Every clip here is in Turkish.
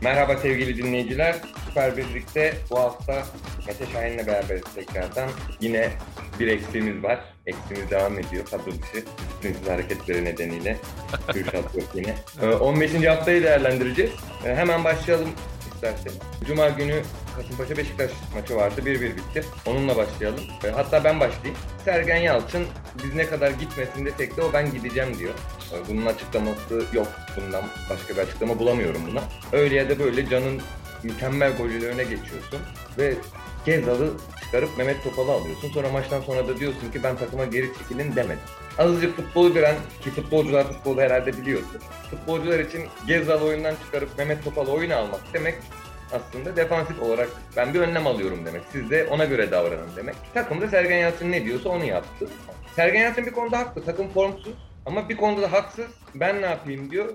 Merhaba sevgili dinleyiciler. Süper Birlik'te bu hafta Mete Şahin'le beraber tekrardan. Yine bir eksiğimiz var. Eksiğimiz devam ediyor. Kadro dışı disiplinsiz hareketleri nedeniyle. Yine. Ee, 15. haftayı değerlendireceğiz. Ee, hemen başlayalım istersen. Cuma günü Kasımpaşa Beşiktaş maçı vardı. 1-1 bitti. Onunla başlayalım. Ee, hatta ben başlayayım. Sergen Yalçın biz ne kadar gitmesin desek de o ben gideceğim diyor. Ee, Bunun açıklaması yok. Bundan başka bir açıklama bulamıyorum buna. Öyle ya da böyle Can'ın mükemmel golüyle öne geçiyorsun ve Gezal'ı çıkarıp Mehmet Topal'ı alıyorsun. Sonra maçtan sonra da diyorsun ki ben takıma geri çekilin demedim. Azıcık futbolu bilen ki futbolcular futbolu herhalde biliyorsun. Futbolcular için Gezal oyundan çıkarıp Mehmet Topal'ı oyuna almak demek aslında defansif olarak ben bir önlem alıyorum demek. Siz de ona göre davranın demek. Takımda Sergen Yalçın ne diyorsa onu yaptı. Sergen Yalçın bir konuda haklı. Takım formsuz ama bir konuda da haksız. Ben ne yapayım diyor.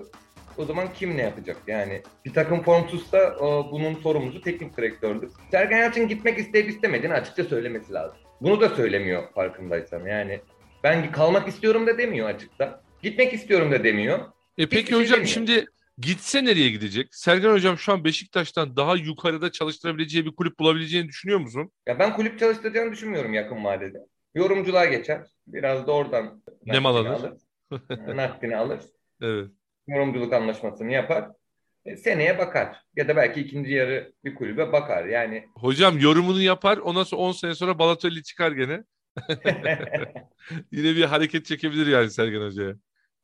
O zaman kim ne yapacak? Yani bir takım formsuzsa bunun sorumlusu teknik direktördür. Sergen Yalçın gitmek isteyip istemediğini açıkça söylemesi lazım. Bunu da söylemiyor farkındaysan. Yani ben kalmak istiyorum da demiyor açıkta. Gitmek istiyorum da demiyor. E peki Hiçbir şey hocam demiyor. şimdi gitse nereye gidecek? Sergen hocam şu an Beşiktaş'tan daha yukarıda çalıştırabileceği bir kulüp bulabileceğini düşünüyor musun? Ya ben kulüp çalıştıracağını düşünmüyorum yakın vadede. Yorumculuğa geçer. Biraz da oradan Ne mal nakdini alır? alır. nakdini alır. Evet. Yorumculuk anlaşmasını yapar. E, seneye bakar. Ya da belki ikinci yarı bir kulübe bakar. Yani Hocam yorumunu yapar. Ondan sonra 10 sene sonra Balotelli çıkar gene. Yine bir hareket çekebilir yani Sergen hocaya.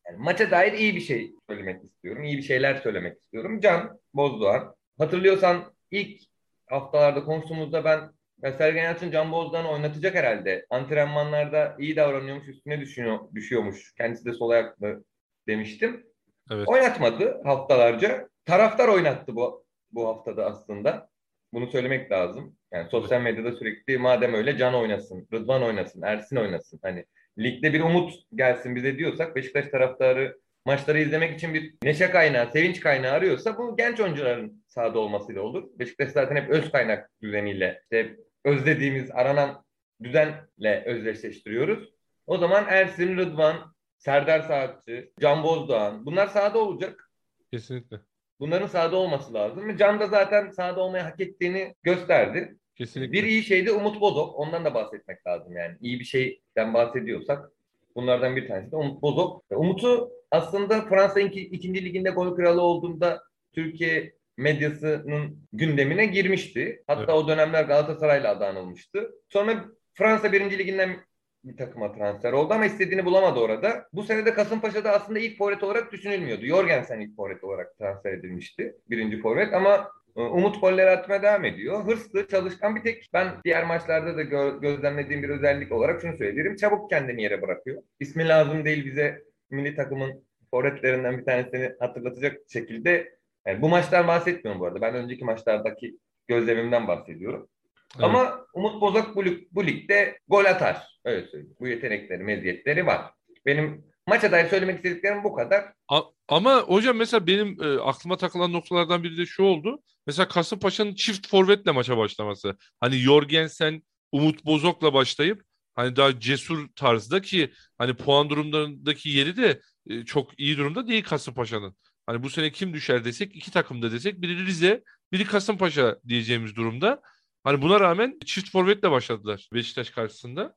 Yani maça dair iyi bir şey söylemek istiyorum. İyi bir şeyler söylemek istiyorum. Can Bozdoğan. Hatırlıyorsan ilk haftalarda konuştuğumuzda ben ya Sergen Yalçın Can Bozdoğan'ı oynatacak herhalde. Antrenmanlarda iyi davranıyormuş, üstüne düşüyor, düşüyormuş. Kendisi de sol ayaklı demiştim. Evet. Oynatmadı haftalarca. Taraftar oynattı bu bu haftada aslında. Bunu söylemek lazım. Yani sosyal medyada sürekli madem öyle Can oynasın, Rıdvan oynasın, Ersin oynasın. Hani ligde bir umut gelsin bize diyorsak Beşiktaş taraftarı maçları izlemek için bir neşe kaynağı, sevinç kaynağı arıyorsa bu genç oyuncuların sahada olmasıyla olur. Beşiktaş zaten hep öz kaynak düzeniyle, işte özlediğimiz, aranan düzenle özdeşleştiriyoruz. O zaman Ersin, Rıdvan, Serdar Saatçi, Can Bozdoğan bunlar sahada olacak. Kesinlikle. Bunların sahada olması lazım. Can da zaten sahada olmayı hak ettiğini gösterdi. Kesinlikle. Bir iyi şey de Umut Bozok. Ondan da bahsetmek lazım yani. İyi bir şeyden bahsediyorsak bunlardan bir tanesi de Umut Bozok. Umut'u aslında Fransa iki, ikinci liginde gol kralı olduğunda Türkiye medyasının gündemine girmişti. Hatta Evet. o dönemler Galatasaray'la adı anılmıştı. Sonra Fransa birinci liginden bir takıma transfer oldu ama istediğini bulamadı orada. Bu sene de Kasımpaşa'da aslında ilk forvet olarak düşünülmüyordu. Jorgensen ilk forvet olarak transfer edilmişti. Birinci forvet ama Umut golleri atmaya devam ediyor. Hırslı, çalışkan bir tek ben diğer maçlarda da gö- gözlemlediğim bir özellik olarak şunu söyleyebilirim. Çabuk kendini yere bırakıyor. İsmi lazım değil bize milli takımın forvetlerinden bir tanesini hatırlatacak şekilde. Yani bu maçtan bahsetmiyorum bu arada. Ben önceki maçlardaki gözlemimden bahsediyorum. Evet. Ama Umut Bozok bu, lig- bu ligde gol atar. Öyle söyleyeyim. Bu yetenekleri, meziyetleri var. Benim maça dair söylemek istediklerim bu kadar. A- ama hocam mesela benim e, aklıma takılan noktalardan biri de şu oldu. Mesela Kasımpaşa'nın çift forvetle maça başlaması. Hani Jorgensen, Umut Bozok'la başlayıp hani daha cesur tarzda ki hani puan durumlarındaki yeri de e, çok iyi durumda değil Kasımpaşa'nın. Hani bu sene kim düşer desek iki takımda desek biri Rize, biri Kasımpaşa diyeceğimiz durumda. Hani buna rağmen çift forvetle başladılar Beşiktaş karşısında.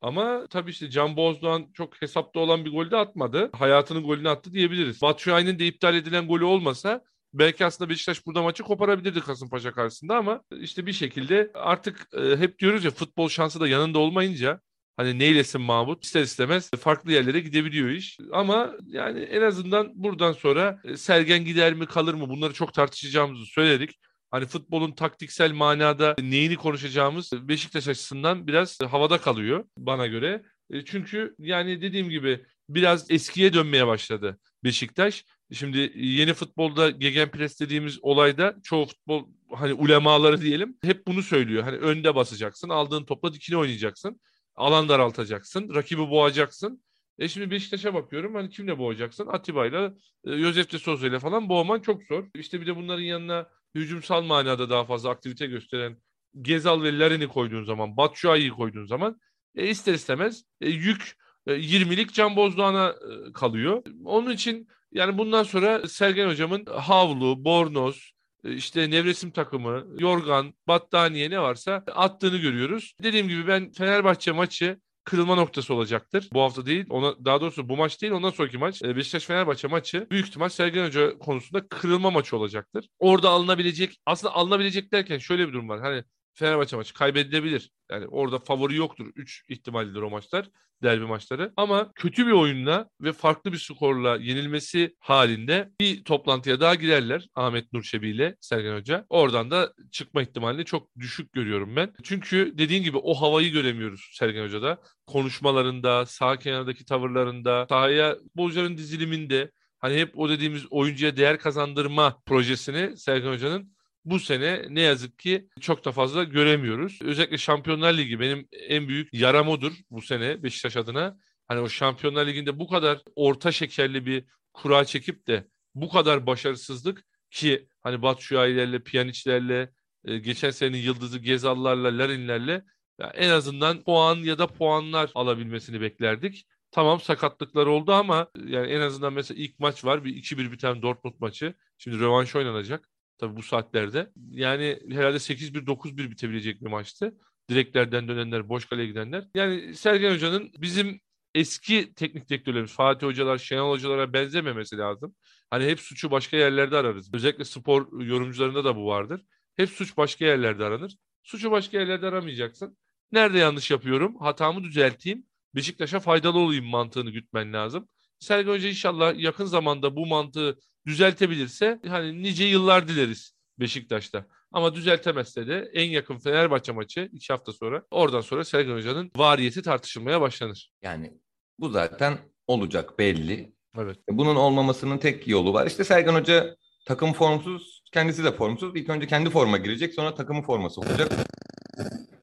Ama tabii işte Can Bozdoğan çok hesapta olan bir gol de atmadı. Hayatının golünü attı diyebiliriz. Batshuayi'nin de iptal edilen golü olmasa belki aslında Beşiktaş burada maçı koparabilirdi Kasımpaşa karşısında ama işte bir şekilde artık e, hep diyoruz ya futbol şansı da yanında olmayınca hani neylesin Mahmut ister istemez farklı yerlere gidebiliyor iş. Ama yani en azından buradan sonra e, Sergen gider mi kalır mı bunları çok tartışacağımızı söyledik. Hani futbolun taktiksel manada neyini konuşacağımız Beşiktaş açısından biraz havada kalıyor bana göre. E, Çünkü yani dediğim gibi biraz eskiye dönmeye başladı Beşiktaş. Şimdi yeni futbolda gegenpress dediğimiz olayda çoğu futbol hani ulemaları diyelim hep bunu söylüyor. Hani önde basacaksın, aldığın topla dikine oynayacaksın. Alan daraltacaksın, rakibi boğacaksın. E şimdi Beşiktaş'a bakıyorum hani kimle boğacaksın? Atiba'yla, e, Josef de Souza ile falan boğman çok zor. İşte bir de bunların yanına hücumsal manada daha fazla aktivite gösteren Gezal ve Larin'i koyduğun zaman, Batshuayi'yi koyduğun zaman e, ister istemez e, yük e, 20'lik Can Bozdoğan'a e, kalıyor. Onun için yani bundan sonra Sergen Hocam'ın havlu, bornoz, e, işte nevresim takımı, yorgan, battaniye ne varsa attığını görüyoruz. Dediğim gibi ben Fenerbahçe maçı kırılma noktası olacaktır. Bu hafta değil, ona daha doğrusu bu maç değil, ondan sonraki maç e, Beşiktaş-Fenerbahçe maçı büyük ihtimal Sergen Hoca konusunda kırılma maçı olacaktır. Orada alınabilecek, aslında alınabilecek derken şöyle bir durum var. Hani Fenerbahçe maçı kaybedilebilir. Yani orada favori yoktur. 3 ihtimallidir o maçlar derbi maçları. Ama kötü bir oyunla ve farklı bir skorla yenilmesi halinde bir toplantıya daha girerler Ahmet Nurşebi ile Sergen Hoca. Oradan da çıkma ihtimalini çok düşük görüyorum ben. Çünkü dediğin gibi o havayı göremiyoruz Sergen Hoca'da. Konuşmalarında, sağ kenardaki tavırlarında, sahaya futbolcuların diziliminde hani hep o dediğimiz oyuncuya değer kazandırma projesini Sergen Hoca'nın bu sene ne yazık ki çok da fazla göremiyoruz. Özellikle Şampiyonlar Ligi benim en büyük yaram odur bu sene Beşiktaş adına. Hani o Şampiyonlar Ligi'nde bu kadar orta şekerli bir kura çekip de bu kadar başarısızlık ki hani Batshuayi'lerle, Pjanic'lerle, e, geçen senenin yıldızı Gezal'larla, Larin'lerle ya en azından puan ya da puanlar alabilmesini beklerdik. Tamam sakatlıklar oldu ama yani en azından mesela ilk maç var. Bir 2-1 biten Dortmund maçı. Şimdi rövanş oynanacak. Tabii bu saatlerde. Yani herhalde 8-1 9-1 bitebilecek bir maçtı. Direklerden dönenler, boş kaleye gidenler. Yani Sergen Hoca'nın bizim eski teknik direktörlerimiz, Fatih Hocalar, Şenol Hocalara benzememesi lazım. Hani hep suçu başka yerlerde ararız. Özellikle spor yorumcularında da bu vardır. Hep suç başka yerlerde aranır. Suçu başka yerlerde aramayacaksın. Nerede yanlış yapıyorum? Hatamı düzelteyim. Beşiktaş'a faydalı olayım mantığını gütmen lazım. Sergen Hoca inşallah yakın zamanda bu mantığı düzeltebilirse hani nice yıllar dileriz Beşiktaş'ta. Ama düzeltemezse de en yakın Fenerbahçe maçı iki hafta sonra oradan sonra Sergen Hoca'nın variyeti tartışılmaya başlanır. Yani bu zaten olacak belli. Evet. Bunun olmamasının tek yolu var. İşte Sergen Hoca takım formsuz, kendisi de formsuz. İlk önce kendi forma girecek, sonra takımın forması olacak.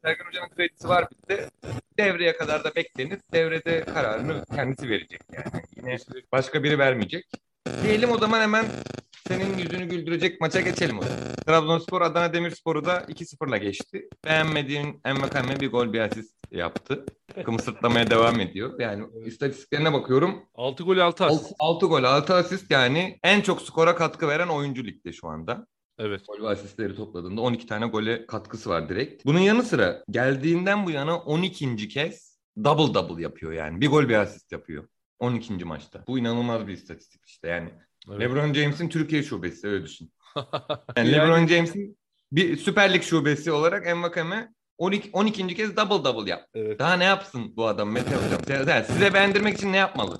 Sergen Hoca'nın kredisi var bizde. Devreye kadar da beklenir. Devrede kararını kendisi verecek yani. Yine başka biri vermeyecek. Diyelim o zaman hemen senin yüzünü güldürecek maça geçelim o zaman. Trabzonspor Adana Demirspor'u da 2-0'la geçti. Beğenmediğin Envakame bir gol bir asist yaptı. Takımı sırtlamaya devam ediyor. Yani istatistiklerine bakıyorum. 6 gol 6 asist. 6 gol 6 asist yani en çok skora katkı veren oyuncu ligde şu anda. Evet. Gol ve asistleri topladığında 12 tane gole katkısı var direkt. Bunun yanı sıra geldiğinden bu yana 12. kez double double yapıyor yani. Bir gol bir asist yapıyor. 12. maçta. Bu inanılmaz bir istatistik işte yani. evet. LeBron James'in Türkiye şubesi öyle düşün. Yani, Yani- LeBron James'in bir Süper Lig şubesi olarak Envakame 12, 12. kez double double yap. Evet. Daha ne yapsın bu adam Mete hocam? Size- Size beğendirmek için ne yapmalı?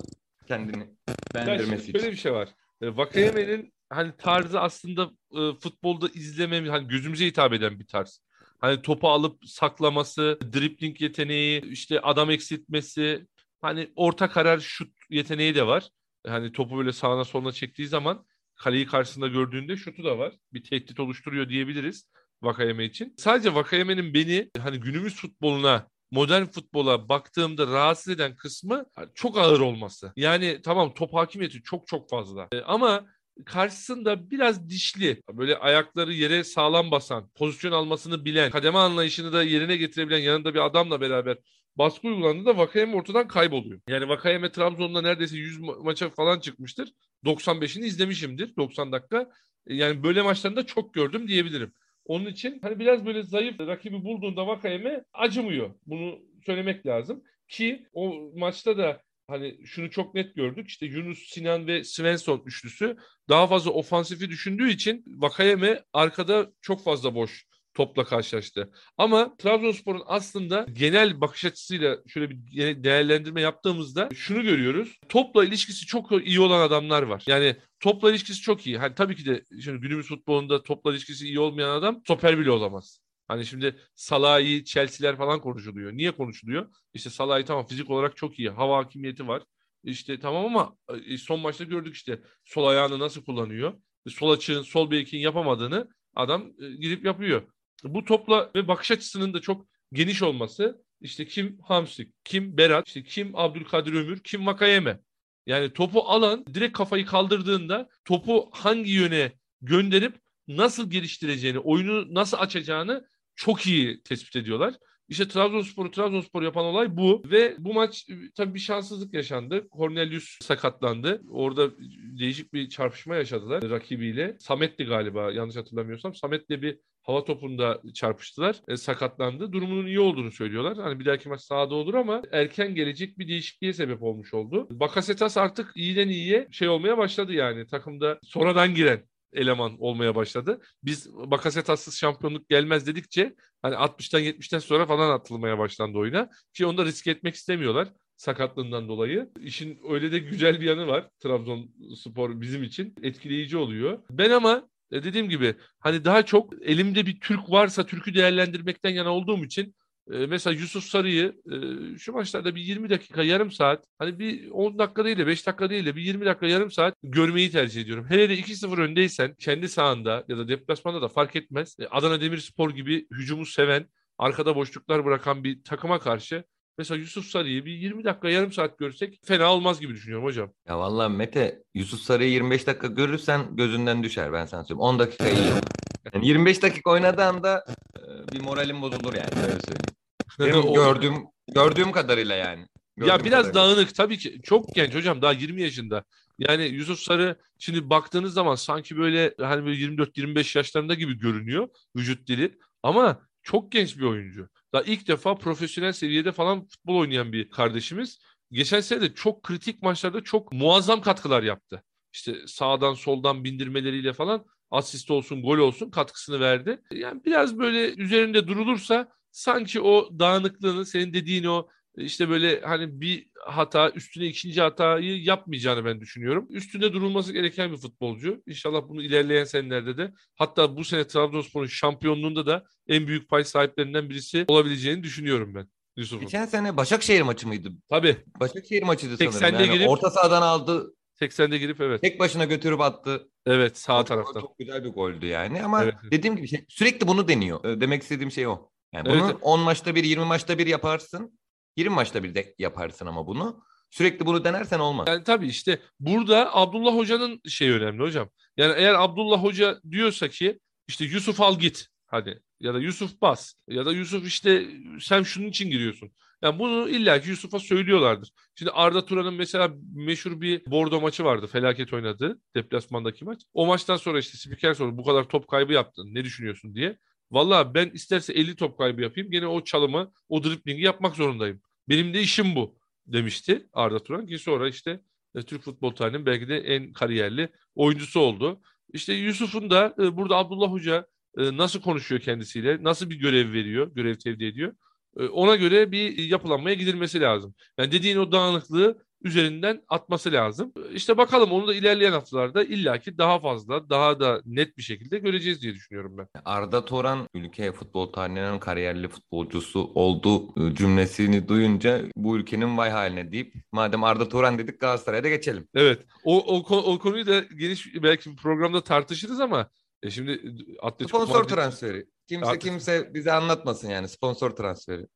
Kendini beğendirmesi için. bir şey var. Vakayeme'nin hani tarzı aslında e, futbolda izlememiz hani gözümüze hitap eden bir tarz. Hani topu alıp saklaması, dribling yeteneği, işte adam eksiltmesi, hani orta karar şut yeteneği de var. Hani topu böyle sağına soluna çektiği zaman kaleyi karşısında gördüğünde şutu da var. Bir tehdit oluşturuyor diyebiliriz Vakayeme için. Sadece Vakayeme'nin beni hani günümüz futboluna modern futbola baktığımda rahatsız eden kısmı çok ağır olması. Yani tamam top hakimiyeti çok çok fazla. E, ama karşısında biraz dişli, böyle ayakları yere sağlam basan, pozisyon almasını bilen, kademe anlayışını da yerine getirebilen yanında bir adamla beraber baskı uygulandığında Vakayeme ortadan kayboluyor. Yani Vakayeme Trabzon'da neredeyse 100 ma- maça falan çıkmıştır. 95'ini izlemişimdir 90 dakika. Yani böyle maçlarında çok gördüm diyebilirim. Onun için hani biraz böyle zayıf rakibi bulduğunda Vakayeme acımıyor. Bunu söylemek lazım. Ki o maçta da hani şunu çok net gördük. İşte Yunus, Sinan ve Svensson üçlüsü daha fazla ofansifi düşündüğü için Vakayeme arkada çok fazla boş topla karşılaştı. Ama Trabzonspor'un aslında genel bakış açısıyla şöyle bir değerlendirme yaptığımızda şunu görüyoruz. Topla ilişkisi çok iyi olan adamlar var. Yani topla ilişkisi çok iyi. Hani tabii ki de şimdi günümüz futbolunda topla ilişkisi iyi olmayan adam stoper bile olamaz. Hani şimdi Salah'ı, Chelsea'ler falan konuşuluyor. Niye konuşuluyor? İşte Salah'ı tamam fizik olarak çok iyi. Hava hakimiyeti var. İşte tamam ama e, son maçta gördük işte sol ayağını nasıl kullanıyor. Sol açığın, sol bekin yapamadığını adam e, gidip yapıyor. Bu topla ve bakış açısının da çok geniş olması işte kim Hamsik, kim Berat, işte kim Abdülkadir Ömür, kim Vakayeme. Yani topu alan direkt kafayı kaldırdığında topu hangi yöne gönderip nasıl geliştireceğini, oyunu nasıl açacağını çok iyi tespit ediyorlar. İşte Trabzonspor'u Trabzonspor yapan olay bu ve bu maç e, tabii bir şanssızlık yaşandı. Cornelius sakatlandı. Orada değişik bir çarpışma yaşadılar rakibiyle. Samet'ti galiba yanlış hatırlamıyorsam. Samet'le bir hava topunda çarpıştılar. E, sakatlandı. Durumunun iyi olduğunu söylüyorlar. Hani bir dahaki maç sahada olur ama erken gelecek bir değişikliğe sebep olmuş oldu. Bakasetas artık iyiden iyiye şey olmaya başladı yani. Takımda sonradan giren eleman olmaya başladı. Biz Bakasetas'sız şampiyonluk gelmez dedikçe hani 60'tan 70'ten sonra falan atılmaya başlandı oyuna. Ki onu da risk etmek istemiyorlar sakatlığından dolayı. İşin öyle de güzel bir yanı var Trabzonspor bizim için. Etkileyici oluyor. Ben ama e, dediğim gibi hani daha çok elimde bir Türk varsa Türk'ü değerlendirmekten yana olduğum için e, mesela Yusuf Sarı'yı e, şu maçlarda bir 20 dakika yarım saat hani bir 10 dakika değil de 5 dakika değil de bir 20 dakika yarım saat görmeyi tercih ediyorum. Hele de 2-0 öndeysen kendi sahanda ya da deplasmanda da fark etmez. Adana Demirspor gibi hücumu seven arkada boşluklar bırakan bir takıma karşı Mesela Yusuf Sarı'yı bir 20 dakika yarım saat görsek fena olmaz gibi düşünüyorum hocam. Ya vallahi Mete Yusuf Sarı'yı 25 dakika görürsen gözünden düşer ben sana söyleyeyim. 10 dakika iyi. Yani 25 dakika oynadığı anda e, bir moralim bozulur yani öyle söyleyeyim. Benim gördüğüm gördüğüm kadarıyla yani. Gördüğüm ya biraz kadarıyla. dağınık tabii ki. Çok genç hocam daha 20 yaşında. Yani Yusuf Sarı şimdi baktığınız zaman sanki böyle hani böyle 24-25 yaşlarında gibi görünüyor vücut dili. Ama çok genç bir oyuncu. Daha ilk defa profesyonel seviyede falan futbol oynayan bir kardeşimiz. Geçen sene de çok kritik maçlarda çok muazzam katkılar yaptı. İşte sağdan soldan bindirmeleriyle falan asist olsun, gol olsun katkısını verdi. Yani biraz böyle üzerinde durulursa sanki o dağınıklığını senin dediğin o işte böyle hani bir hata üstüne ikinci hatayı yapmayacağını ben düşünüyorum. Üstünde durulması gereken bir futbolcu. İnşallah bunu ilerleyen senelerde de hatta bu sene Trabzonspor'un şampiyonluğunda da en büyük pay sahiplerinden birisi olabileceğini düşünüyorum ben. Yusuf'un. Geçen sene Başakşehir maçı mıydı? Tabii. Başakşehir maçıydı 80'de sanırım. Yani girip- orta sahadan aldı. 80'de girip evet. Tek başına götürüp attı. Evet sağ O- taraftan. Çok güzel bir goldü yani ama Evet. dediğim gibi şey, sürekli bunu deniyor. Demek istediğim şey o. Yani Evet. bunu 10 maçta bir, 20 maçta bir yaparsın. 20 maçta bir de yaparsın ama bunu. Sürekli bunu denersen olmaz. Yani tabii işte burada Abdullah Hoca'nın şey önemli hocam. Yani eğer Abdullah Hoca diyorsa ki işte Yusuf al git hadi ya da Yusuf bas ya da Yusuf işte sen şunun için giriyorsun. Yani bunu illaki Yusuf'a söylüyorlardır. Şimdi Arda Turan'ın mesela meşhur bir Bordo maçı vardı. Felaket oynadı deplasmandaki maç. O maçtan sonra işte spiker sordu bu kadar top kaybı yaptın ne düşünüyorsun diye. Vallahi ben isterse 50 top kaybı yapayım gene o çalımı o driplingi yapmak zorundayım. Benim de işim bu demişti Arda Turan ki sonra işte e, Türk futbol tarihinin belki de en kariyerli oyuncusu oldu. İşte Yusuf'un da e, burada Abdullah Hoca e, nasıl konuşuyor kendisiyle, nasıl bir görev veriyor, görev tevdi ediyor. E, ona göre bir yapılanmaya gidilmesi lazım. Yani dediğin o dağınıklığı üzerinden atması lazım. İşte bakalım onu da ilerleyen haftalarda illaki daha fazla, daha da net bir şekilde göreceğiz diye düşünüyorum ben. Arda Toran ülke futbol tarihinin kariyerli futbolcusu oldu e, cümlesini duyunca bu ülkenin vay haline deyip madem Arda Toran dedik Galatasaray'a da geçelim. Evet. O, o, o konuyu da geniş belki programda tartışırız ama e, şimdi Atletico Sponsor Madrid- transferi. Kimse Artık- kimse bize anlatmasın yani sponsor transferi.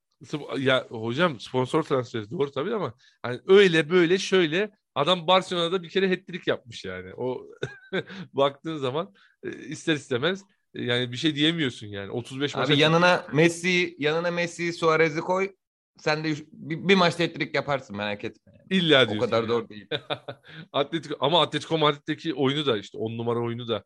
Ya hocam sponsor transferi doğru tabii ama hani öyle böyle şöyle adam Barcelona'da bir kere hat-trick yapmış yani. O baktığın zaman e, ister istemez e, yani bir şey diyemiyorsun yani. 35 maça Abi yanına Messi, yanına Messi, Suarez'i koy. Sen de bir, bir maçta hat yaparsın merak etme. illa O diyorsun. kadar yani. zor değil. Atletico ama Atletico Madrid'deki oyunu da işte 10 numara oyunu da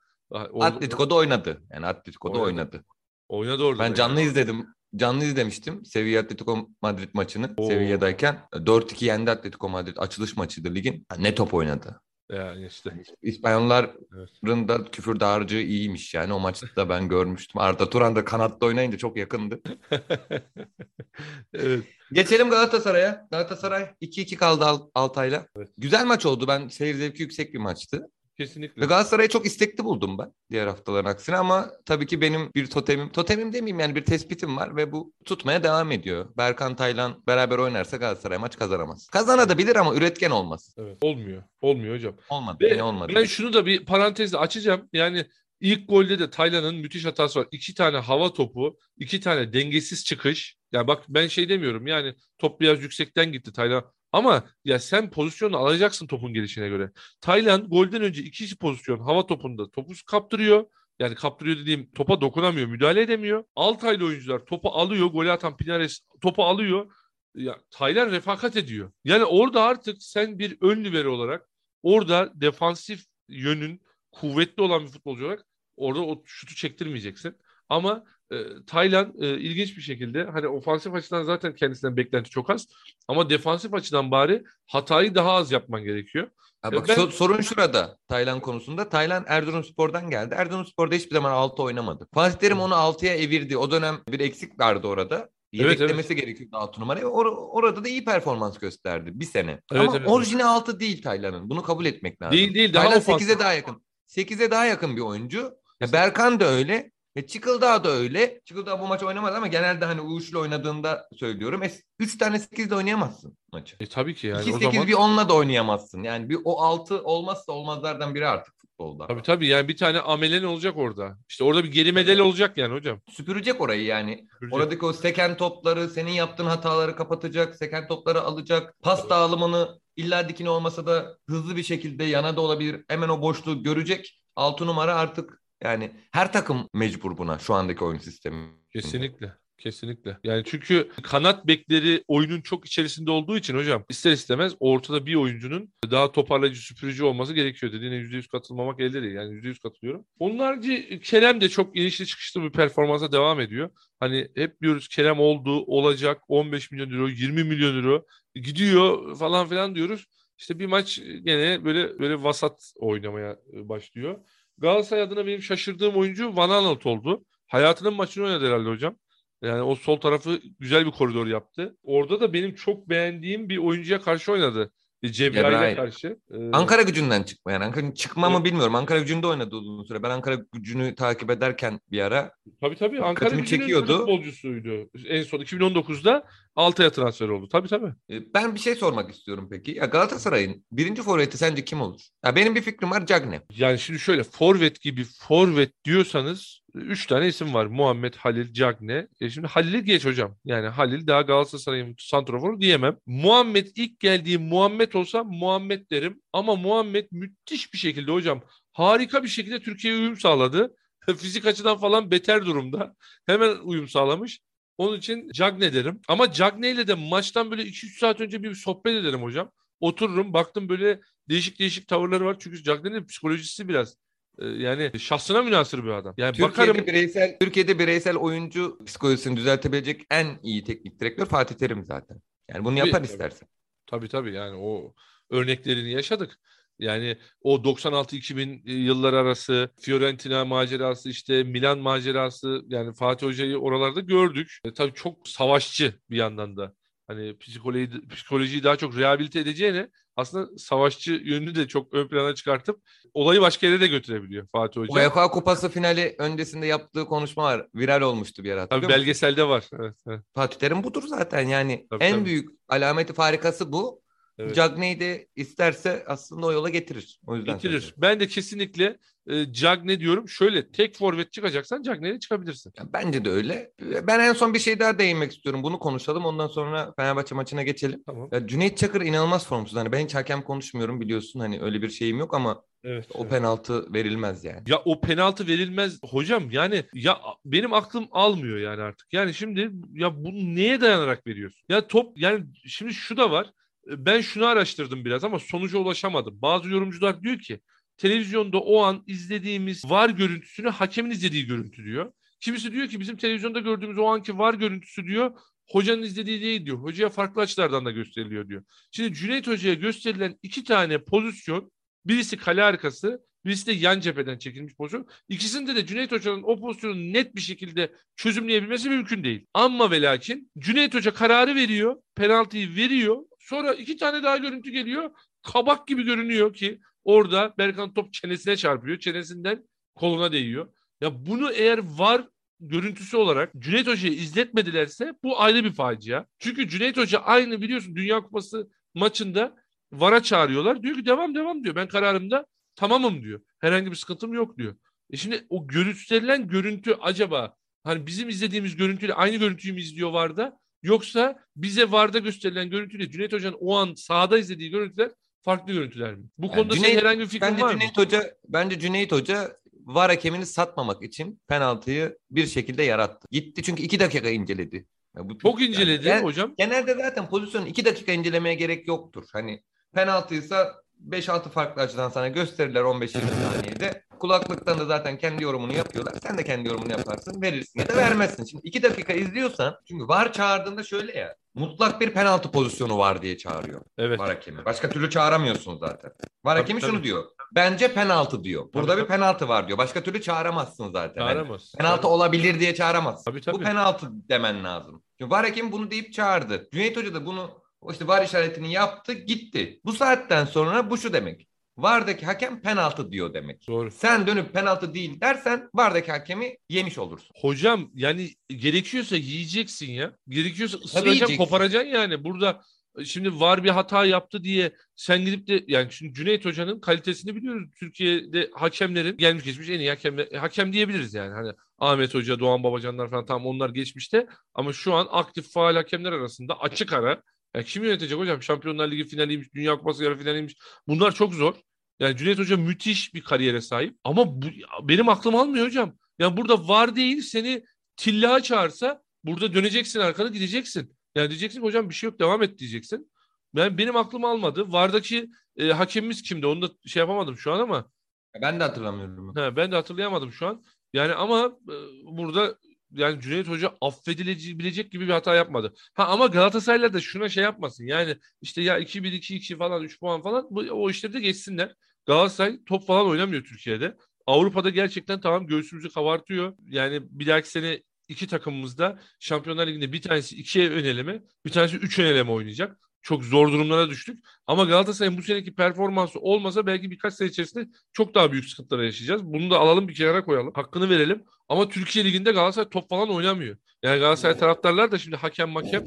Atletico'da oynadı. Yani Atletico'da Oynadı. oynadı. oynadı orada. Ben da canlı yani. izledim. Canlı izlemiştim. Sevilla Atletico Madrid maçını. Oo. Sevilla'dayken 4-2 yendi Atletico Madrid. Açılış maçıydı ligin. Ne top oynadı. Yani işte. İspanyolların da küfür dağarcığı iyiymiş yani. O maçta ben görmüştüm. Arda Turan da kanatta oynayınca çok yakındı. evet. Geçelim Galatasaray'a. Galatasaray 2-2 kaldı Al- Altay'la. Evet. Güzel maç oldu. Ben seyir zevki yüksek bir maçtı. Ve Kesinlikle. Galatasaray'ı çok istekli buldum ben diğer haftaların aksine ama tabii ki benim bir totemim, totemim demeyeyim yani bir tespitim var ve bu tutmaya devam ediyor. Berkan Taylan beraber oynarsa Galatasaray maç kazanamaz. Kazanabilir ama üretken olmaz. Evet. Olmuyor. Olmuyor hocam. Olmadı. Ve Yine olmadı. Ben şunu da bir parantezle açacağım. Yani ilk golde de Taylan'ın müthiş hatası var. İki tane hava topu, iki tane dengesiz çıkış. Ya bak ben şey demiyorum yani top biraz yüksekten gitti Taylan. Ama ya sen pozisyonu alacaksın topun gelişine göre. Taylan golden önce iki pozisyon hava topunda topu kaptırıyor. Yani kaptırıyor dediğim topa dokunamıyor, müdahale edemiyor. Altaylı oyuncular topu alıyor, golü atan Pinares topu alıyor. Ya Taylan refakat ediyor. Yani orada artık sen bir ön libero olarak orada defansif yönün kuvvetli olan bir futbolcu olarak orada o şutu çektirmeyeceksin. Ama e, Taylan e, ilginç bir şekilde hani ofansif açıdan zaten kendisinden beklenti çok az ama defansif açıdan bari hatayı daha az yapman gerekiyor. Ha bak ben... so- sorun şurada Taylan konusunda. Taylan Erzurumspor'dan geldi. Erzurumspor'da hiçbir zaman 6 oynamadı. Fatih Terim onu 6'ya evirdi. O dönem bir eksik vardı orada. Yedeklemesi evet, evet. gerekiyordu 6 numarayı. Or- orada da iyi performans gösterdi bir sene. Evet, Ama evet. orijinal 6 değil Taylan'ın. Bunu kabul etmek lazım. Değil değil. Daha Taylan 8'e daha yakın. 8'e daha yakın bir oyuncu. Ya Berkan da öyle. E Çıkıldağ da öyle. Çıkıldağ bu maç oynamadı ama genelde hani Uğuş'la oynadığında söylüyorum. E, 3 tane 8'de oynayamazsın maçı. E tabii ki yani. 2 8 zaman... bir 10'la da oynayamazsın. Yani bir o 6 olmazsa olmazlardan biri artık futbolda. Tabii tabii yani bir tane amelen olacak orada. İşte orada bir geri medel olacak yani hocam. Süpürecek orayı yani. Süpürecek. Oradaki o seken topları, senin yaptığın hataları kapatacak, seken topları alacak. Pas dağılımını illa dikine olmasa da hızlı bir şekilde yana da olabilir. Hemen o boşluğu görecek. 6 numara artık yani her takım mecbur buna şu andaki oyun sistemi. Kesinlikle. Kesinlikle. Yani çünkü kanat bekleri oyunun çok içerisinde olduğu için hocam ister istemez ortada bir oyuncunun daha toparlayıcı süpürücü olması gerekiyor. Dediğine %100 katılmamak elde değil. Yani %100 katılıyorum. Onun harici Kerem de çok inişli çıkışlı bir performansa devam ediyor. Hani hep diyoruz Kerem oldu, olacak 15 milyon euro, 20 milyon euro gidiyor falan filan diyoruz. İşte bir maç gene böyle böyle vasat oynamaya başlıyor. Galatasaray adına benim şaşırdığım oyuncu Van Aanholt oldu. Hayatının maçını oynadı herhalde hocam. Yani o sol tarafı güzel bir koridor yaptı. Orada da benim çok beğendiğim bir oyuncuya karşı oynadı. Cebrail'e karşı. Ee... Ankara gücünden çıkma yani. Ankara çıkma mı bilmiyorum. Ankara gücünde oynadı uzun süre. Ben Ankara gücünü takip ederken bir ara Tabii tabii. Ankara gücünün çekiyordu. futbolcusuydu. En son 2019'da Altay'a transfer oldu. Tabii tabii. Ee, ben bir şey sormak istiyorum peki. Ya Galatasaray'ın birinci forveti sence kim olur? Ya benim bir fikrim var Cagne. Yani şimdi şöyle forvet gibi forvet diyorsanız Üç tane isim var. Muhammed, Halil, Cagne. E şimdi Halil'i geç hocam. Yani Halil daha Galatasaray'ın santroforu diyemem. Muhammed ilk geldiği Muhammed olsa Muhammed derim. Ama Muhammed müthiş bir şekilde hocam harika bir şekilde Türkiye'ye uyum sağladı. Fizik açıdan falan beter durumda. Hemen uyum sağlamış. Onun için Cagne derim. Ama Cagne ile de maçtan böyle 2-3 saat önce bir sohbet ederim hocam. Otururum baktım böyle değişik değişik tavırları var. Çünkü Cagne'nin psikolojisi biraz yani şahsına münasır bir adam. Yani Türkiye'de bakarım bireysel Türkiye'de bireysel oyuncu psikolojisini düzeltebilecek en iyi teknik direktör Fatih Terim zaten. Yani bunu yapar tabii, istersen. Tabii tabii yani o örneklerini yaşadık. Yani o 96-2000 yıllar arası Fiorentina macerası işte Milan macerası yani Fatih Hoca'yı oralarda gördük. E, tabii çok savaşçı bir yandan da. Hani psikoloji, psikolojiyi daha çok rehabilite edeceğine aslında savaşçı yönünü de çok ön plana çıkartıp olayı başka yere de götürebilir Fatih Hoca. UEFA Kupası finali öncesinde yaptığı konuşma var. Viral olmuştu bir ara. Tabii belgeselde var. Evet, evet. Fatih Terim budur zaten yani. Tabii, en tabii. büyük alameti farikası bu. Evet. Cagney'i de isterse aslında o yola getirir. O yüzden getirir. Söyleyeyim. Ben de kesinlikle e, Cagney diyorum. Şöyle tek forvet çıkacaksan Cagney'le çıkabilirsin. Ya, bence de öyle. Ben en son bir şey daha değinmek istiyorum. Bunu konuşalım. Ondan sonra Fenerbahçe maçına geçelim. Tamam. Ya, Cüneyt Çakır inanılmaz formsuz. Hani ben hiç hakem konuşmuyorum biliyorsun. Hani öyle bir şeyim yok ama Evet, o evet. penaltı verilmez yani. Ya o penaltı verilmez hocam yani ya benim aklım almıyor yani artık. Yani şimdi ya bunu neye dayanarak veriyorsun? Ya top yani şimdi şu da var ben şunu araştırdım biraz ama sonuca ulaşamadım. Bazı yorumcular diyor ki televizyonda o an izlediğimiz var görüntüsünü hakemin izlediği görüntü diyor. Kimisi diyor ki bizim televizyonda gördüğümüz o anki var görüntüsü diyor hocanın izlediği değil diyor. Hocaya farklı açılardan da gösteriliyor diyor. Şimdi Cüneyt Hoca'ya gösterilen iki tane pozisyon birisi kale arkası birisi de yan cepheden çekilmiş pozisyon. İkisinde de Cüneyt Hoca'nın o pozisyonu net bir şekilde çözümleyebilmesi mümkün değil. Ama ve lakin Cüneyt Hoca kararı veriyor, penaltıyı veriyor Sonra iki tane daha görüntü geliyor. Kabak gibi görünüyor ki orada Berkan top çenesine çarpıyor. Çenesinden koluna değiyor. Ya bunu eğer var görüntüsü olarak Cüneyt Hoca'yı izletmedilerse bu ayrı bir facia. Çünkü Cüneyt Hoca aynı biliyorsun Dünya Kupası maçında VAR'a çağırıyorlar. Diyor ki devam devam diyor. Ben kararımda tamamım diyor. Herhangi bir sıkıntım yok diyor. E şimdi o gösterilen görüntü acaba hani bizim izlediğimiz görüntüyle aynı görüntüyü mü izliyor VAR'da Yoksa bize VAR'da gösterilen görüntüyle Cüneyt Hoca'nın o an sahada izlediği görüntüler farklı görüntüler mi? Bu yani konuda Cüneyt, senin herhangi bir fikrin var Cüneyt mı? Hoca, bence Cüneyt Hoca var hakemini satmamak için penaltıyı bir şekilde yarattı. Gitti çünkü iki dakika inceledi. Ya bu çok inceledi yani, hocam. Genelde zaten pozisyonu iki dakika incelemeye gerek yoktur. Hani penaltıysa 5-6 farklı açıdan sana gösterirler 15-20 saniyede. Kulaklıktan da zaten kendi yorumunu yapıyorlar. Sen de kendi yorumunu yaparsın. Verirsin ya da vermezsin. Şimdi 2 dakika izliyorsan çünkü var çağırdığında şöyle ya. Mutlak bir penaltı pozisyonu var diye çağırıyor. Evet. Var hakemi. Başka türlü çağıramıyorsun zaten. Var hakemi tabii, şunu tabii. diyor. Bence penaltı diyor. Burada tabii, bir tabii. penaltı var diyor. Başka türlü çağıramazsın zaten. Çağıramaz. Yani penaltı tabii. olabilir diye çağıramazsın. Tabii, tabii. Bu penaltı demen lazım. Çünkü var hakem bunu deyip çağırdı. Cüneyt Hoca da bunu işte var işaretini yaptı gitti. Bu saatten sonra bu şu demek. Vardaki hakem penaltı diyor demek. Doğru. Sen dönüp penaltı değil dersen vardaki hakemi yemiş olursun. Hocam yani gerekiyorsa yiyeceksin ya. Gerekiyorsa ısıracaksın koparacaksın yani. Burada şimdi var bir hata yaptı diye sen gidip de yani şimdi Cüneyt Hoca'nın kalitesini biliyoruz. Türkiye'de hakemlerin gelmiş geçmiş en iyi hakem, hakem diyebiliriz yani. Hani Ahmet Hoca, Doğan Babacanlar falan tamam onlar geçmişte ama şu an aktif faal hakemler arasında açık ara yani kim yönetecek hocam? Şampiyonlar Ligi finaliymiş, Dünya Kupası yarı finaliymiş. Bunlar çok zor. Yani Cüneyt Hoca müthiş bir kariyere sahip. Ama bu, benim aklım almıyor hocam. Yani burada var değil seni tillaha çağırsa burada döneceksin arkana gideceksin. Yani diyeceksin hocam bir şey yok devam et diyeceksin. Ben benim aklım almadı. Vardaki e, hakemimiz kimdi? Onu da şey yapamadım şu an ama. Ben de hatırlamıyorum. He, ben de hatırlayamadım şu an. Yani ama e, burada yani Cüneyt Hoca affedilebilecek gibi bir hata yapmadı. Ha ama Galatasaraylılar da şuna şey yapmasın. Yani işte ya 2-1 2-2 falan 3 puan falan bu, o işleri de geçsinler. Galatasaray top falan oynamıyor Türkiye'de. Avrupa'da gerçekten tamam göğsümüzü kabartıyor. Yani bir dahaki sene iki takımımızda Şampiyonlar Ligi'nde bir tanesi ikiye öneleme, bir tanesi üç öneleme oynayacak çok zor durumlara düştük. Ama Galatasaray'ın bu seneki performansı olmasa belki birkaç sene içerisinde çok daha büyük sıkıntılar yaşayacağız. Bunu da alalım bir kenara koyalım. Hakkını verelim. Ama Türkiye Ligi'nde Galatasaray top falan oynamıyor. Yani Galatasaray taraftarlar da şimdi hakem makem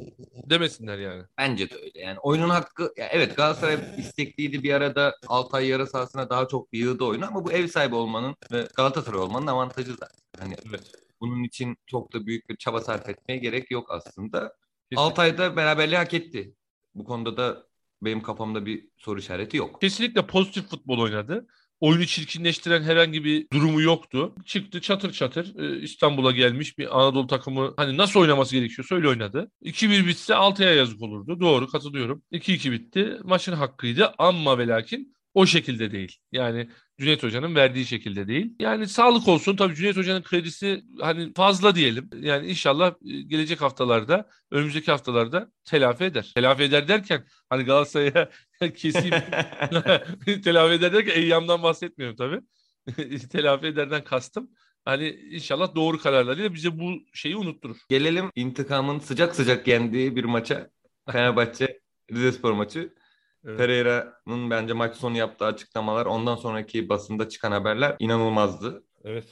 demesinler yani. Bence de öyle. Yani oyunun hakkı ya evet Galatasaray istekliydi bir arada Altay yarı sahasına daha çok yığdı oyunu ama bu ev sahibi olmanın ve Galatasaray olmanın avantajı zaten. Hani evet. bunun için çok da büyük bir çaba sarf etmeye gerek yok aslında. Kesinlikle. Altay'da beraberliği hak etti. Bu konuda da benim kafamda bir soru işareti yok. Kesinlikle pozitif futbol oynadı. Oyunu çirkinleştiren herhangi bir durumu yoktu. Çıktı çatır çatır e, İstanbul'a gelmiş bir Anadolu takımı hani nasıl oynaması gerekiyorsa öyle oynadı. 2-1 bitse 6'ya yazık olurdu. Doğru katılıyorum. 2-2 bitti. Maçın hakkıydı ama ve lakin o şekilde değil. Yani Cüneyt Hoca'nın verdiği şekilde değil. Yani sağlık olsun. Tabii Cüneyt Hoca'nın kredisi hani fazla diyelim. Yani inşallah e, gelecek haftalarda, önümüzdeki haftalarda telafi eder. Telafi eder derken hani Galatasaray'a keseyim telafi eder derken Eyyam'dan bahsetmiyorum tabii. telafi ederden kastım. Hani inşallah doğru kararlarıyla bize bu şeyi unutturur. Gelelim intikamın sıcak sıcak yendiği bir maça. Fenerbahçe Rizespor maçı. Evet. Pereira'nın bence maç sonu yaptığı açıklamalar ondan sonraki basında çıkan haberler inanılmazdı. Evet.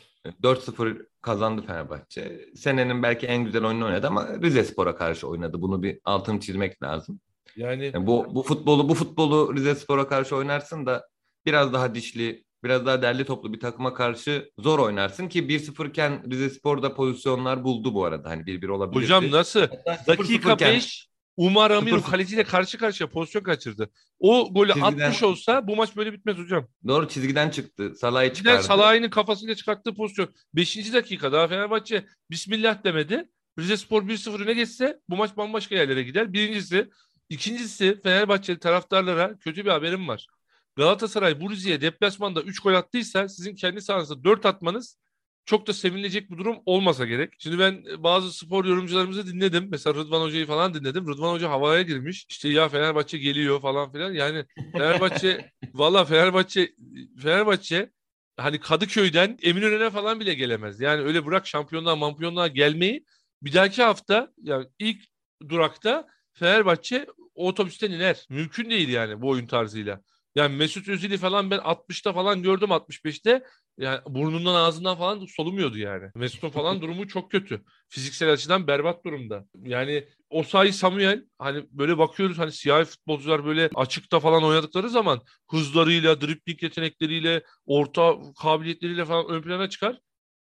4-0 kazandı Fenerbahçe. Senenin belki en güzel oyunu oynadı ama Rize Spor'a karşı oynadı. Bunu bir altını çizmek lazım. Yani, yani bu bu futbolu bu futbolu Rize Spor'a karşı oynarsın da biraz daha dişli, biraz daha derli toplu bir takıma karşı zor oynarsın ki 1-0 iken Rize Spor'da pozisyonlar buldu bu arada. Hani 1-1 olabilir. Hocam nasıl? Dakika 5 Umar Amirov kaleciyle karşı karşıya pozisyon kaçırdı. O golü çizgiden... atmış olsa bu maç böyle bitmez hocam. Doğru çizgiden çıktı. Salah'ı çıkardı. Salah'ın kafasıyla çıkarttığı pozisyon. Beşinci dakika daha Fenerbahçe Bismillah demedi. Rize Spor 1-0 öne geçse bu maç bambaşka yerlere gider. Birincisi. ikincisi Fenerbahçeli taraftarlara kötü bir haberim var. Galatasaray bu Rize'ye deplasmanda 3 gol attıysa sizin kendi sahanızda 4 atmanız çok da sevinilecek bir durum olmasa gerek. Şimdi ben bazı spor yorumcularımızı dinledim. Mesela Rıdvan Hoca'yı falan dinledim. Rıdvan Hoca havaya girmiş. İşte ya Fenerbahçe geliyor falan filan. Yani Fenerbahçe valla Fenerbahçe Fenerbahçe hani Kadıköy'den Eminönü'ne falan bile gelemez. Yani öyle bırak şampiyonluğa mampiyonluğa gelmeyi bir dahaki hafta yani ilk durakta Fenerbahçe otobüsten iner. Mümkün değil yani bu oyun tarzıyla. Yani Mesut Özil'i falan ben 60'ta falan gördüm 65'te. Yani burnundan ağzından falan solumuyordu yani. Mesut'un falan durumu çok kötü. Fiziksel açıdan berbat durumda. Yani Osayi Samuel hani böyle bakıyoruz hani siyah futbolcular böyle açıkta falan oynadıkları zaman hızlarıyla, dribling yetenekleriyle, orta kabiliyetleriyle falan ön plana çıkar.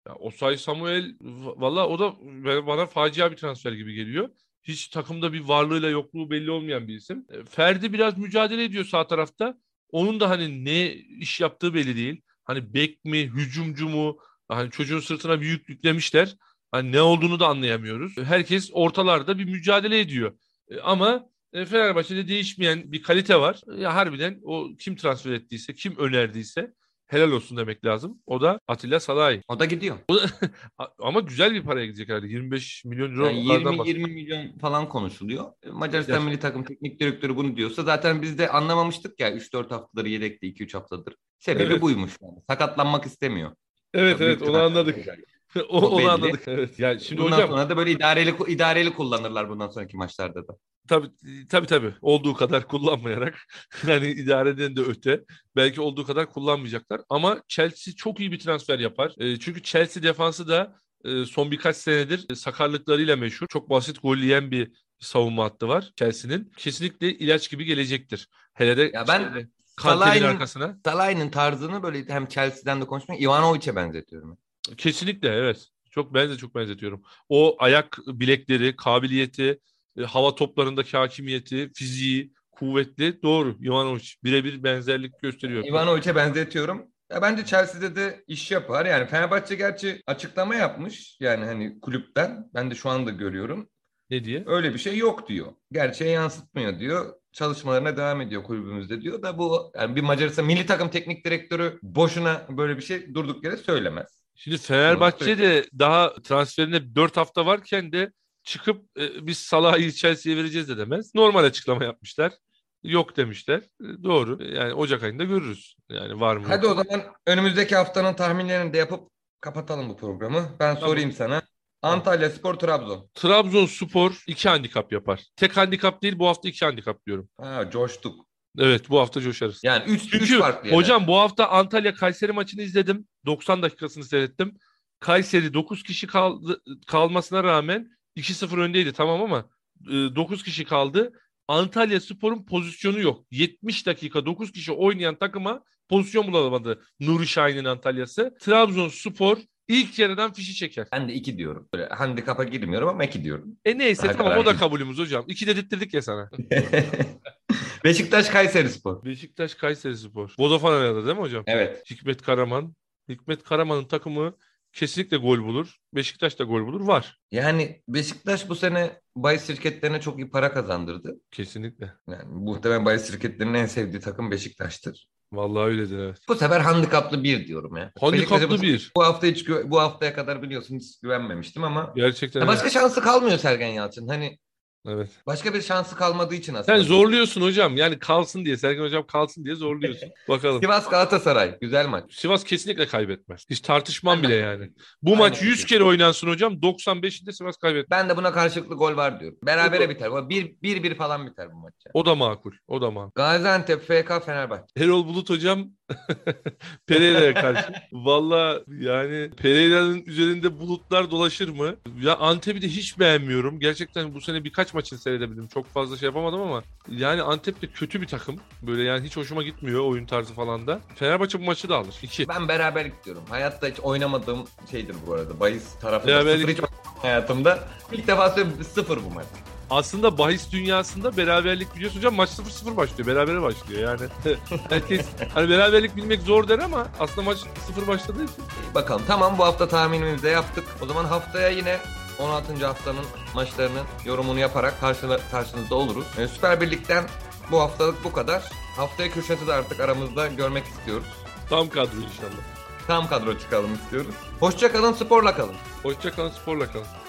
Ya Osayi Samuel valla o da bana facia bir transfer gibi geliyor. Hiç takımda bir varlığıyla yokluğu belli olmayan bir isim. E, Ferdi biraz mücadele ediyor sağ tarafta. Onun da hani ne iş yaptığı belli değil. Hani bek mi, hücumcu mu? Hani çocuğun sırtına bir yük yüklemişler. Hani ne olduğunu da anlayamıyoruz. Herkes ortalarda bir mücadele ediyor. E, ama e, Fenerbahçe'de değişmeyen bir kalite var. Ya harbiden o kim transfer ettiyse, kim önerdiyse helal olsun demek lazım. O da Atilla Salay. O da gidiyor. Ama güzel bir paraya gidecek herhalde. 25 milyon euro. Yani 20 20 milyon falan konuşuluyor. Macaristan Gerçekten. milli takım teknik direktörü bunu diyorsa zaten biz de anlamamıştık ya 3-4 haftadır yedekte 2-3 haftadır. Sebebi Evet. buymuş yani. Sakatlanmak istemiyor. Evet Büyük evet onu anladık. o, O onu belli. anladık. Evet. Yani şimdi bundan hocam sonra da böyle idareli idareli kullanırlar bundan sonraki maçlarda da. Tabii tabii tabii olduğu kadar kullanmayarak yani idareden de öte belki olduğu kadar kullanmayacaklar ama Chelsea çok iyi bir transfer yapar. E, çünkü Chelsea defansı da e, son birkaç senedir sakarlıklarıyla meşhur. Çok basit gol yiyen bir savunma hattı var Chelsea'nin. Kesinlikle ilaç gibi gelecektir. Hele de Ya ben şeyde, Kante'nin arkasına. Salah'ın tarzını böyle hem Chelsea'den de konuşmak Ivanovic'e benzetiyorum. Kesinlikle evet. Çok ben de çok benzetiyorum. O ayak bilekleri, kabiliyeti, e, hava toplarındaki hakimiyeti, fiziği, kuvvetli. Doğru. Ivanovic birebir benzerlik gösteriyor. Ivanovic'e benzetiyorum. Ya bence Chelsea'de de iş yapar. Yani Fenerbahçe gerçi açıklama yapmış. Yani hani kulüpten. Ben de şu anda görüyorum. Ne diye? Öyle bir şey yok diyor. Gerçeğe yansıtmıyor diyor. Çalışmalarına devam ediyor kulübümüzde diyor da bu yani bir Macaristan milli takım teknik direktörü boşuna böyle bir şey durduk yere söylemez. Şimdi Fenerbahçe de daha transferine 4 hafta varken de çıkıp e, biz Salah'ı Chelsea'ye vereceğiz de demez. Normal açıklama yapmışlar. Yok demişler. E, doğru. Yani Ocak ayında görürüz. Yani var mı? Hadi o zaman önümüzdeki haftanın tahminlerini de yapıp kapatalım bu programı. Ben Tamam. sorayım sana. Antalya Spor Trabzon. Trabzonspor 2 handikap yapar. Tek handikap değil bu hafta 2 handikap diyorum. Ha coştuk. Evet bu hafta coşarız. Yani 3 Çünkü farklı yerler. hocam bu hafta Antalya Kayseri maçını izledim. 90 dakikasını seyrettim. Kayseri 9 kişi kaldı, kalmasına rağmen 2-0 öndeydi tamam ama 9 kişi kaldı. Antalya Spor'un pozisyonu yok. 70 dakika 9 kişi oynayan takıma pozisyon bulamadı Nuri Şahin'in Antalya'sı. Trabzonspor ilk yarıdan fişi çeker. Ben de 2 diyorum. Böyle handikapa girmiyorum ama 2 diyorum. E neyse Hadi tamam o da kabulümüz hocam. İki dedirttirdik ya sana. Beşiktaş Kayseri Spor. Beşiktaş Kayseri Spor. Vodafone Arena'da değil mi hocam? Evet. Hikmet Karaman. Hikmet Karaman'ın takımı kesinlikle gol bulur. Beşiktaş da gol bulur. Var. Yani Beşiktaş bu sene bahis şirketlerine çok iyi para kazandırdı. Kesinlikle. Yani muhtemelen bahis şirketlerinin en sevdiği takım Beşiktaş'tır. Vallahi öyledir evet. Bu sefer handikaplı bir diyorum ya. Handikaplı bu, bir. Bu hafta hiç bu haftaya kadar biliyorsun hiç güvenmemiştim ama Gerçekten Ya evet. başka şansı kalmıyor Sergen Yalçın. Hani evet. başka bir şansı kalmadığı için aslında. Sen zorluyorsun hocam. Yani kalsın diye. Sergen hocam kalsın diye zorluyorsun. Bakalım. Sivas Galatasaray güzel maç. Sivas kesinlikle kaybetmez. Hiç tartışmam Aynen. bile yani. Bu Aynen maç 100 öyle. kere oynansın hocam. 95'inde Sivas kaybetmez. Ben de buna karşılıklı gol var diyorum. Berabere biter. Bu Bir, bir, bir falan biter bu maç. ya. O da makul. O da makul. Gaziantep FK Fenerbahçe. Erol Bulut hocam Pereira'ya karşı. Valla yani Pereira'nın üzerinde bulutlar dolaşır mı? Ya Antep'i de hiç beğenmiyorum. Gerçekten bu sene birkaç maçını seyredebildim. Çok fazla şey yapamadım ama yani Antep de kötü bir takım. Böyle yani hiç hoşuma gitmiyor oyun tarzı falan da. Fenerbahçe bu maçı da alır. 2. Ben beraberlik diyorum. Hayatta hiç oynamadığım şeydir bu arada. Bayis tarafında Beraberlik- sıfır hiç hayatımda. İlk defa sıfır bu maç. Aslında bahis dünyasında beraberlik biliyorsun hocam maç 0-0 başlıyor. Berabere başlıyor yani. Herkes hani beraberlik bilmek zor der ama aslında maç 0 başladığı için. Bakalım tamam bu hafta tahminimizi de yaptık. O zaman haftaya yine 16. haftanın maçlarının yorumunu yaparak karşınızda oluruz. Ee, Süper Birlik'ten bu haftalık bu kadar. Haftaya Kürşat'ı da artık aramızda görmek istiyoruz. Tam kadro inşallah. Tam kadro çıkalım istiyoruz. Hoşça kalın, sporla kalın. Hoşçakalın sporla kalın.